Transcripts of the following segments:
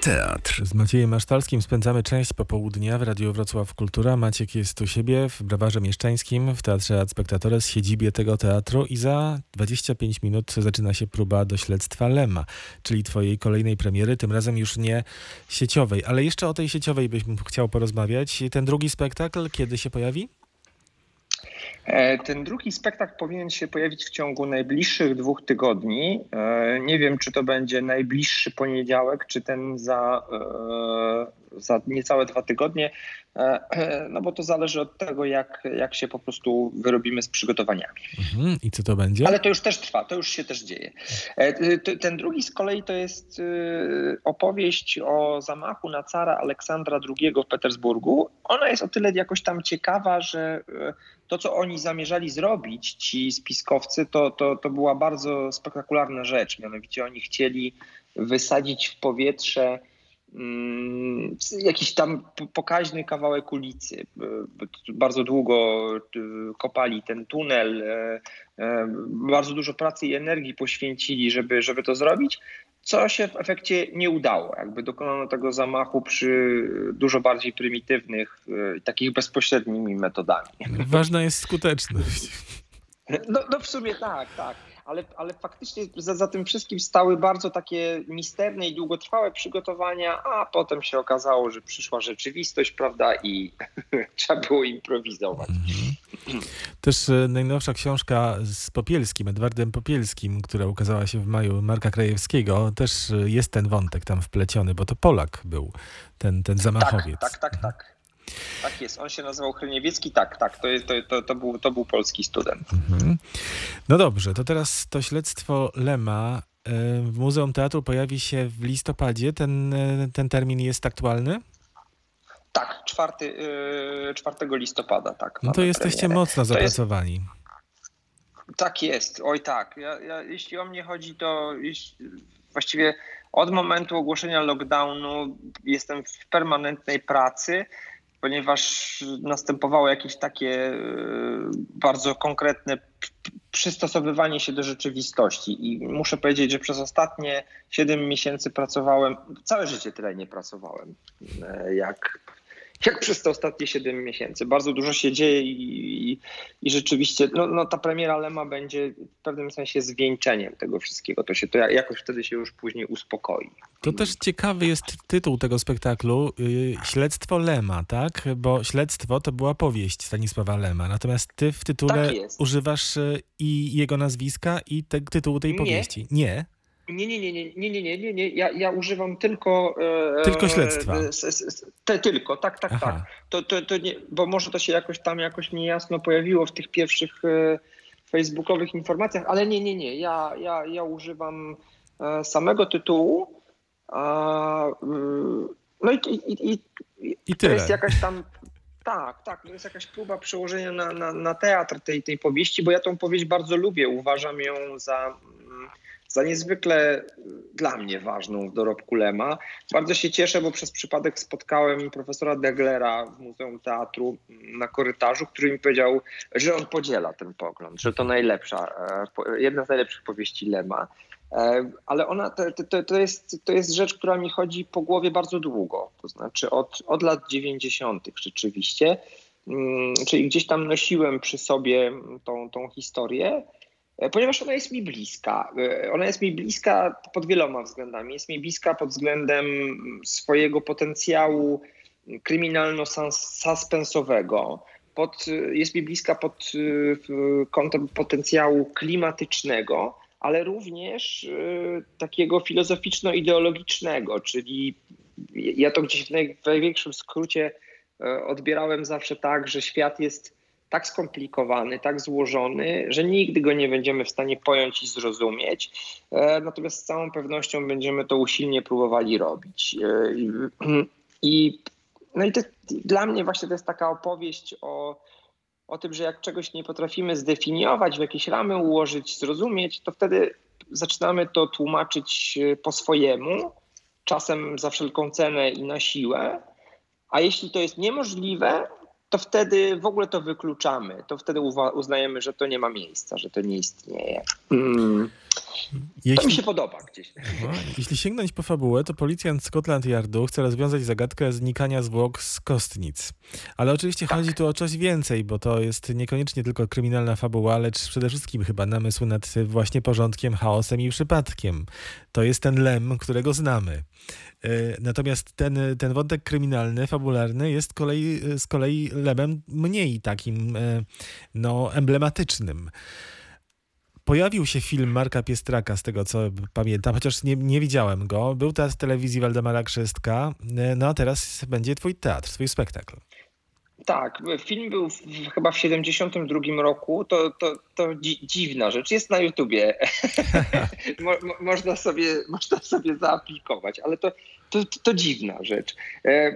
Teatr. Z Maciejem Masztalskim spędzamy część popołudnia w Radiu Wrocław Kultura. Maciek jest u siebie w Brawarze Mieszczańskim w Teatrze Ad Spectatores, siedzibie tego teatru i za 25 minut zaczyna się próba do śledztwa Lema, czyli twojej kolejnej premiery, tym razem już nie sieciowej. Ale jeszcze o tej sieciowej byśmy chciał porozmawiać. Ten drugi spektakl kiedy się pojawi? E, ten drugi spektakl powinien się pojawić w ciągu najbliższych dwóch tygodni. E, nie wiem, czy to będzie najbliższy poniedziałek, czy ten za, e, za niecałe dwa tygodnie, no bo to zależy od tego, jak, jak się po prostu wyrobimy z przygotowaniami. Mhm. I co to będzie? Ale to już też trwa, to już się też dzieje. Ten drugi z kolei to jest opowieść o zamachu na cara Aleksandra II w Petersburgu. Ona jest o tyle jakoś tam ciekawa, że to, co oni zamierzali zrobić, ci spiskowcy, to, to, to była bardzo spektakularna rzecz. Mianowicie oni chcieli wysadzić w powietrze jakiś tam pokaźny kawałek ulicy. Bardzo długo kopali ten tunel, e, e, bardzo dużo pracy i energii poświęcili, żeby, żeby to zrobić co się w efekcie nie udało. Jakby dokonano tego zamachu przy dużo bardziej prymitywnych, takich bezpośrednimi metodami. Ważna jest skuteczność. No, no w sumie tak, tak ale, ale faktycznie za, za tym wszystkim stały bardzo takie misterne i długotrwałe przygotowania, a potem się okazało, że przyszła rzeczywistość, prawda, i trzeba było improwizować. Mhm. Też e, najnowsza książka z Popielskim, Edwardem Popielskim, która ukazała się w maju Marka Krajewskiego, też e, jest ten wątek tam wpleciony, bo to Polak był, ten, ten zamachowiec. Tak, tak, tak, tak. Tak jest, on się nazywał Hryniewiecki, tak, tak, to, to, to, to, był, to był polski student. Mhm. No dobrze, to teraz to śledztwo Lema e, w Muzeum Teatru pojawi się w listopadzie. Ten, e, ten termin jest aktualny? Tak, 4, 4 e, listopada, tak. No to jesteście premierę. mocno zapracowani. Jest... Tak jest, oj tak. Ja, ja, jeśli o mnie chodzi, to właściwie od momentu ogłoszenia lockdownu jestem w permanentnej pracy ponieważ następowało jakieś takie e, bardzo konkretne przystosowywanie się do rzeczywistości. I muszę powiedzieć, że przez ostatnie 7 miesięcy pracowałem, całe życie tyle nie pracowałem, e, jak jak przez te ostatnie 7 miesięcy. Bardzo dużo się dzieje i, i, i, rzeczywiście no, no, ta premiera Lema będzie w pewnym sensie zwieńczeniem tego wszystkiego. To się to jakoś wtedy się już później uspokoi. To też ciekawy jest tytuł tego spektaklu. Y, śledztwo Lema, tak? Bo śledztwo to była powieść Stanisława Lema. Natomiast ty w tytule tak używasz y, i jego nazwiska i te, tytułu tej powieści. Nie. Nie, nie, nie, nie, nie, nie, nie, nie, nie. Ja, ja używam tylko. E, tylko śledztwa. E, te, tylko, tak, tak, Aha. tak. To, to, to nie, bo może to się jakoś tam jakoś niejasno pojawiło w tych pierwszych e, facebookowych informacjach, ale nie, nie, nie. Ja, ja, ja używam e, samego tytułu. A, mm, no i, i, i, i to jest jakaś tam. Tak, tak, to jest jakaś próba przełożenia na, na, na teatr tej, tej powieści, bo ja tą powieść bardzo lubię. Uważam ją za za niezwykle dla mnie ważną w dorobku Lema. Bardzo się cieszę, bo przez przypadek spotkałem profesora Deglera w Muzeum Teatru na korytarzu, który mi powiedział, że on podziela ten pogląd, że to najlepsza, e, jedna z najlepszych powieści Lema. E, ale ona, to, to, to, jest, to jest rzecz, która mi chodzi po głowie bardzo długo, to znaczy od, od lat 90. rzeczywiście. Mm, czyli gdzieś tam nosiłem przy sobie tą, tą historię. E, ponieważ ona jest mi bliska. E, ona jest mi bliska pod wieloma względami. Jest mi bliska pod względem swojego potencjału kryminalno-suspensowego. Pod, jest mi bliska pod kątem potencjału klimatycznego, ale również e, takiego filozoficzno-ideologicznego, czyli ja to gdzieś w największym skrócie odbierałem zawsze tak, że świat jest tak skomplikowany, tak złożony, że nigdy go nie będziemy w stanie pojąć i zrozumieć. E, natomiast z całą pewnością będziemy to usilnie próbowali robić. E, I, no i to, dla mnie właśnie to jest taka opowieść o, o tym, że jak czegoś nie potrafimy zdefiniować, w jakieś ramy ułożyć, zrozumieć, to wtedy zaczynamy to tłumaczyć e, po swojemu, czasem za wszelką cenę i na siłę. A jeśli to jest niemożliwe, to wtedy w ogóle to wykluczamy. To wtedy uznajemy, że to nie ma miejsca, że to nie istnieje. Mm. Jeśli, to mi się podoba gdzieś. No, jeśli sięgnąć po fabułę, to policjant Scotland Yardu chce rozwiązać zagadkę znikania zwłok z kostnic. Ale oczywiście tak. chodzi tu o coś więcej, bo to jest niekoniecznie tylko kryminalna fabuła, lecz przede wszystkim chyba namysł nad właśnie porządkiem, chaosem i przypadkiem. To jest ten lem, którego znamy. E, natomiast ten, ten wątek kryminalny, fabularny jest kolei, z kolei lemem mniej takim e, no, emblematycznym. Pojawił się film Marka Piestraka, z tego co pamiętam, chociaż nie, nie widziałem go. Był teraz w telewizji Waldemara Krzystka, no a teraz będzie twój teatr, twój spektakl. Tak, film był w, chyba w 72 roku. To, to, to dzi dziwna rzecz. Jest na YouTubie. Mo, można, sobie, można sobie zaaplikować, ale to, to, to, dziwna rzecz. E,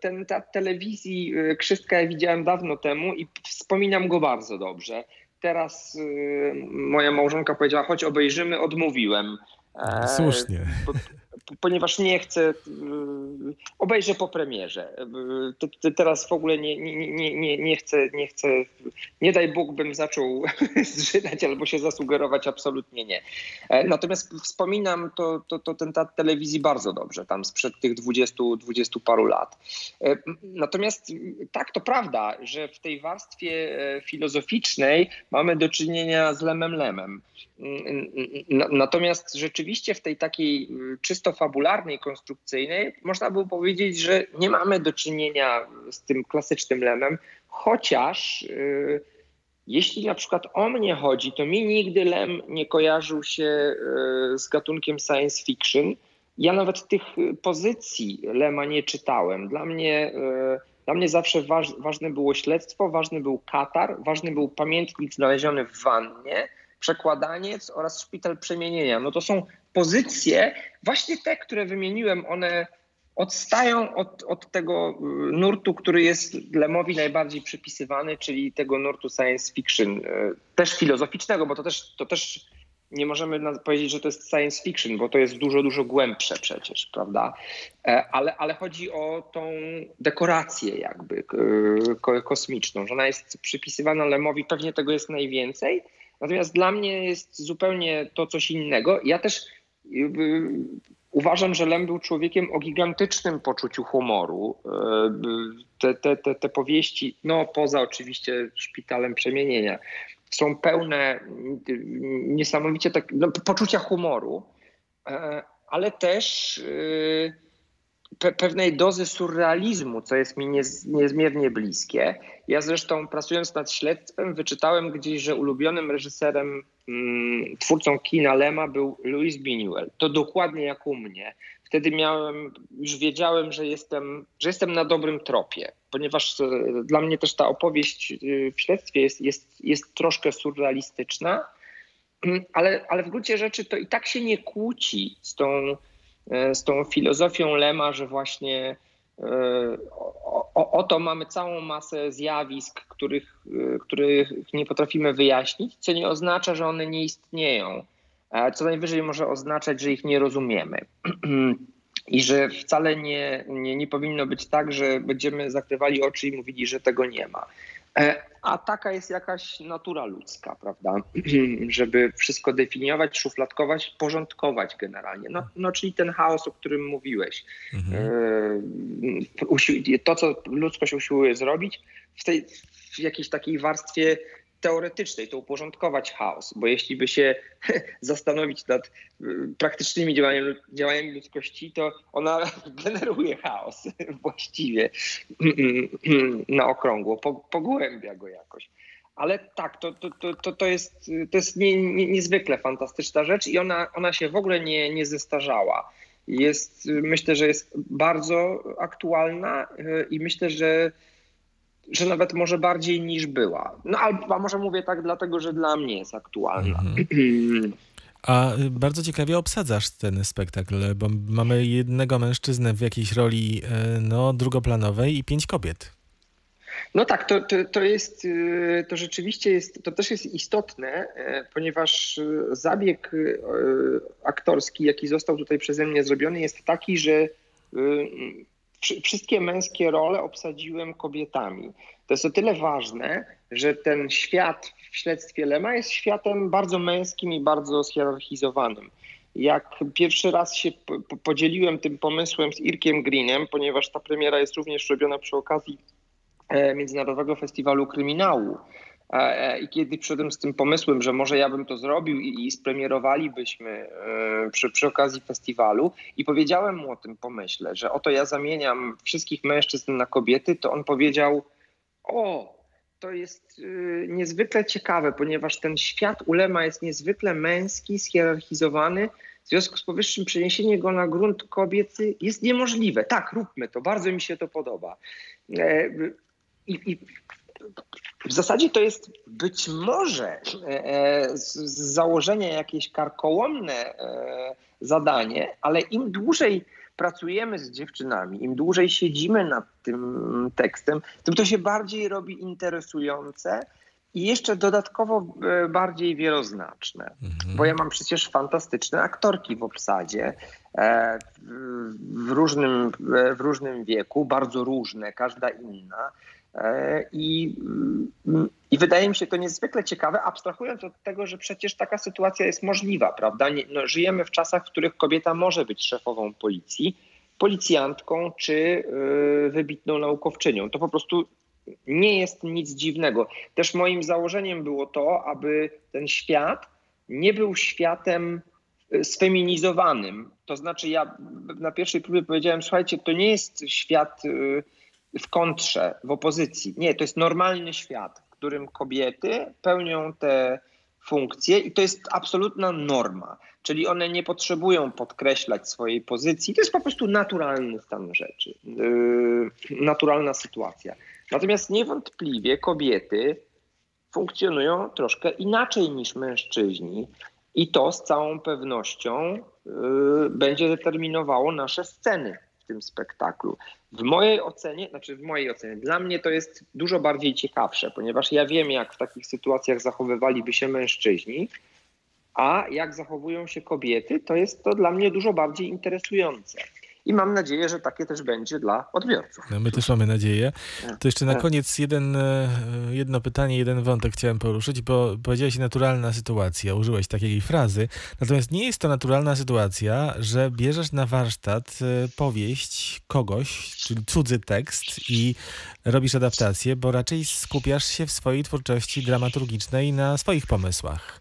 ten teatr telewizji e, Krzystka ja widziałem dawno temu i wspominam go bardzo dobrze teraz y, moja małżonka powiedziała, choć obejrzymy, odmówiłem. E, Słusznie. Ponieważ nie chcę, y, obejrzę po premierze. Y, teraz w ogóle nie, nie, nie, nie, nie, chcę, nie chcę, nie daj Bóg bym zaczął zżynać albo się zasugerować, absolutnie nie. E, natomiast wspominam to, to, to ten teatr telewizji bardzo dobrze, tam sprzed tych 20, 20 paru lat. E, natomiast tak, to prawda, że w tej warstwie filozoficznej mamy do czynienia z lemem lemem. Natomiast rzeczywiście w tej takiej y, czysto fabularnej, konstrukcyjnej można by powiedzieć, że nie mamy do czynienia z tym klasycznym lemem, chociaż yy, jeśli na przykład o mnie chodzi, to mi nigdy lem nie kojarzył się yy, z gatunkiem science fiction. Ja nawet tych pozycji lema nie czytałem. Dla mnie, dla mnie zawsze waż, ważne było śledztwo, ważny był katar, ważny był pamiętnik znaleziony w wannie przekładaniec oraz szpital przemienienia. No to są pozycje, właśnie te, które wymieniłem, one odstają od, od tego y, nurtu, który jest Lemowi najbardziej przypisywany, czyli tego nurtu science fiction, y, też filozoficznego, bo to też, to też nie możemy powiedzieć, że to jest science fiction, bo to jest dużo, dużo głębsze przecież, prawda? E, ale, ale chodzi o tą dekorację jakby kosmiczną, że ona jest przypisywana Lemowi, pewnie tego jest najwięcej, Natomiast dla mnie jest zupełnie to coś innego. Ja też uważam, że Lem był człowiekiem o gigantycznym poczuciu humoru. Te, te, te, te powieści, no poza oczywiście szpitalem przemienienia, są pełne niesamowicie tak, no, poczucia humoru, e, ale też pe pewnej dozy surrealizmu, co jest mi niez niezmiernie bliskie. Ja zresztą pracując nad śledztwem wyczytałem gdzieś, że ulubionym reżyserem, mm, twórcą kina Lema był Louis Buñuel. To dokładnie jak u mnie. Wtedy miałem, już wiedziałem, że jestem, że jestem na dobrym tropie, ponieważ e, dla mnie też ta opowieść e, w śledztwie jest, jest, jest troszkę surrealistyczna, mm, ale, ale w gruncie rzeczy to i tak się nie kłóci z tą z tą filozofią Lema, że właśnie e, o, oto mamy całą masę zjawisk, których, e, których nie potrafimy wyjaśnić, co nie oznacza, że one nie istnieją. Co najwyżej może oznaczać, że ich nie rozumiemy. I że wcale nie, nie, nie powinno być tak, że będziemy zakrywali oczy i mówili, że tego nie ma. E, a taka jest jakaś natura ludzka, prawda? Żeby wszystko definiować, szufladkować, porządkować generalnie. No, no czyli ten chaos, o którym mówiłeś. Mhm. E, to, co ludzkość usiłuje zrobić w tej w jakiejś takiej warstwie teoretycznej, to uporządkować chaos, bo jeśli by się zastanowić nad y, praktycznymi działaniami, działaniami ludzkości, to ona generuje chaos właściwie na okrągło, pogłębia go jakoś. Ale tak, to, to, to, to jest, to jest nie, nie, niezwykle fantastyczna rzecz i ona, ona się w ogóle nie, nie zestarzała. Jest, myślę, że jest bardzo aktualna y, i myślę, że że nawet może bardziej niż była. No albo może mówię tak dlatego, że dla mnie jest aktualna. Mhm. A bardzo ciekawie obsadzasz ten spektakl, bo mamy jednego mężczyznę w jakiejś roli y, no, drugoplanowej i pięć kobiet. No tak, to, to, to jest, y, to rzeczywiście jest, to też jest istotne, ponieważ zabieg aktorski, jaki został tutaj przeze mnie zrobiony, jest taki, że wszystkie męskie role obsadziłem kobietami. To jest o tyle ważne, że ten świat w śledztwie Lema jest światem bardzo męskim i bardzo schierarchizowanym. Jak pierwszy raz się po- po- podzieliłem tym pomysłem z Irkiem Greenem, ponieważ ta premiera jest również robiona przy okazji e, Międzynarodowego Festiwalu Kryminału. E, e, I kiedy przyszedłem z tym pomysłem, że może ja bym to zrobił i, i spremierowalibyśmy e, przy, przy okazji festiwalu, i powiedziałem mu o tym pomyśle, że oto ja zamieniam wszystkich mężczyzn na kobiety, to on powiedział: O, to jest y, niezwykle ciekawe, ponieważ ten świat ulema jest niezwykle męski, schierarchizowany. W związku z powyższym przeniesienie go na grunt kobiecy jest niemożliwe. Tak, róbmy to, bardzo mi się to podoba. E, I, i w zasadzie to jest być może e, z, z założenia jakieś karkołomne e, zadanie, ale im dłużej pracujemy z dziewczynami, im dłużej siedzimy nad tym tekstem, tym to się bardziej robi interesujące i jeszcze dodatkowo e, bardziej wieloznaczne. Mhm. Bo ja mam przecież fantastyczne aktorki w obsadzie e, w, różnym, e, w różnym wieku, bardzo różne, każda inna. E, I, mm, I wydaje mi się to niezwykle ciekawe, abstrahując od tego, że przecież taka sytuacja jest możliwa, prawda? Nie, no, żyjemy w czasach, w których kobieta może być szefową policji, policjantką czy y, wybitną naukowczynią. To po prostu nie jest nic dziwnego. Też moim założeniem było to, aby ten świat nie był światem y, sfeminizowanym. To znaczy, ja na pierwszej próbie powiedziałem: Słuchajcie, to nie jest świat y, w kontrze, w opozycji. Nie, to jest normalny świat, w którym kobiety pełnią te funkcje i to jest absolutna norma. Czyli one nie potrzebują podkreślać swojej pozycji. To jest po prostu naturalny stan rzeczy, yy, naturalna sytuacja. Natomiast niewątpliwie kobiety funkcjonują troszkę inaczej niż mężczyźni i to z całą pewnością yy, będzie determinowało nasze sceny w tym spektaklu. W mojej ocenie, znaczy w mojej ocenie, dla mnie to jest dużo bardziej ciekawsze, ponieważ ja wiem, jak w takich sytuacjach zachowywaliby się mężczyźni, a jak zachowują się kobiety, to jest to dla mnie dużo bardziej interesujące. I mam nadzieję, że takie też będzie dla odbiorców. No, my też mamy nadzieję. To jeszcze na Tak. koniec jeden, e, jedno pytanie, jeden wątek chciałem poruszyć, bo powiedziałeś naturalna sytuacja, użyłeś takiej frazy. Natomiast nie jest to naturalna sytuacja, że bierzesz na warsztat e, powieść kogoś, czyli cudzy tekst i robisz adaptację, bo raczej skupiasz się w swojej twórczości dramaturgicznej na swoich pomysłach.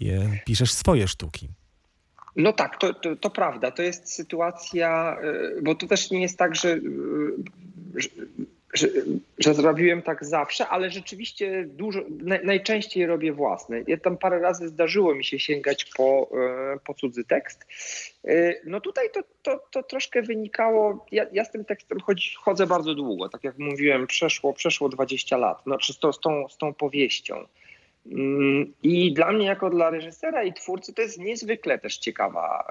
I, e, Piszesz swoje sztuki. No tak, to, to, to prawda. To jest sytuacja, y, bo to też nie jest tak, że, y, że, że, że zrobiłem tak zawsze, ale rzeczywiście dużo, naj, najczęściej robię własne. Ja tam parę razy zdarzyło mi się sięgać po, y, po cudzy tekst. No tutaj to, to, to troszkę wynikało, ja, ja z tym tekstem chodzi, chodzę bardzo długo, tak jak mówiłem, przeszło, przeszło 20 lat, znaczy z, to, z, tą, z tą powieścią. Mm, I dla mnie, jako dla reżysera i twórcy, to jest niezwykle też ciekawa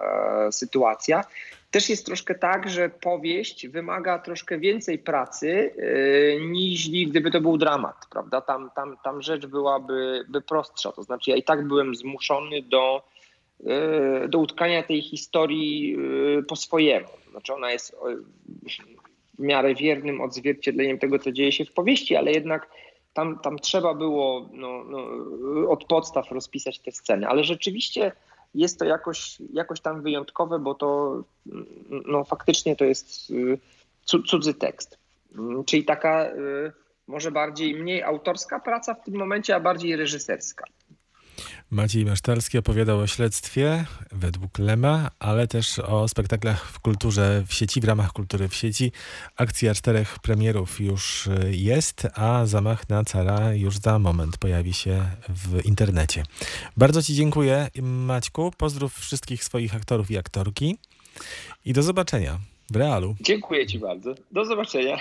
e, sytuacja. Też jest troszkę tak, że powieść wymaga troszkę więcej pracy e, niż gdyby to był dramat, prawda? Tam, tam, tam rzecz byłaby by prostsza. To znaczy, ja i tak byłem zmuszony do, e, do utkania tej historii e, po swojemu. Znaczy, ona jest e, w miarę wiernym odzwierciedleniem tego, co dzieje się w powieści, ale jednak tam, tam trzeba było no, no, od podstaw rozpisać te sceny, ale rzeczywiście jest to jakoś, jakoś tam wyjątkowe, bo to no, faktycznie to jest y, cu- cudzy tekst. Mm, Czyli taka y, może bardziej, mniej autorska praca w tym momencie, a bardziej reżyserska. Maciej Masztalski opowiadał o śledztwie według Lema, ale też o spektaklach w kulturze w sieci, w ramach kultury w sieci. Akcja czterech premierów już y, jest, a zamach na cara już za moment pojawi się w internecie. Bardzo Ci dziękuję, Maćku. Pozdrów wszystkich swoich aktorów i aktorki i do zobaczenia w realu. Dziękuję Ci bardzo. Do zobaczenia.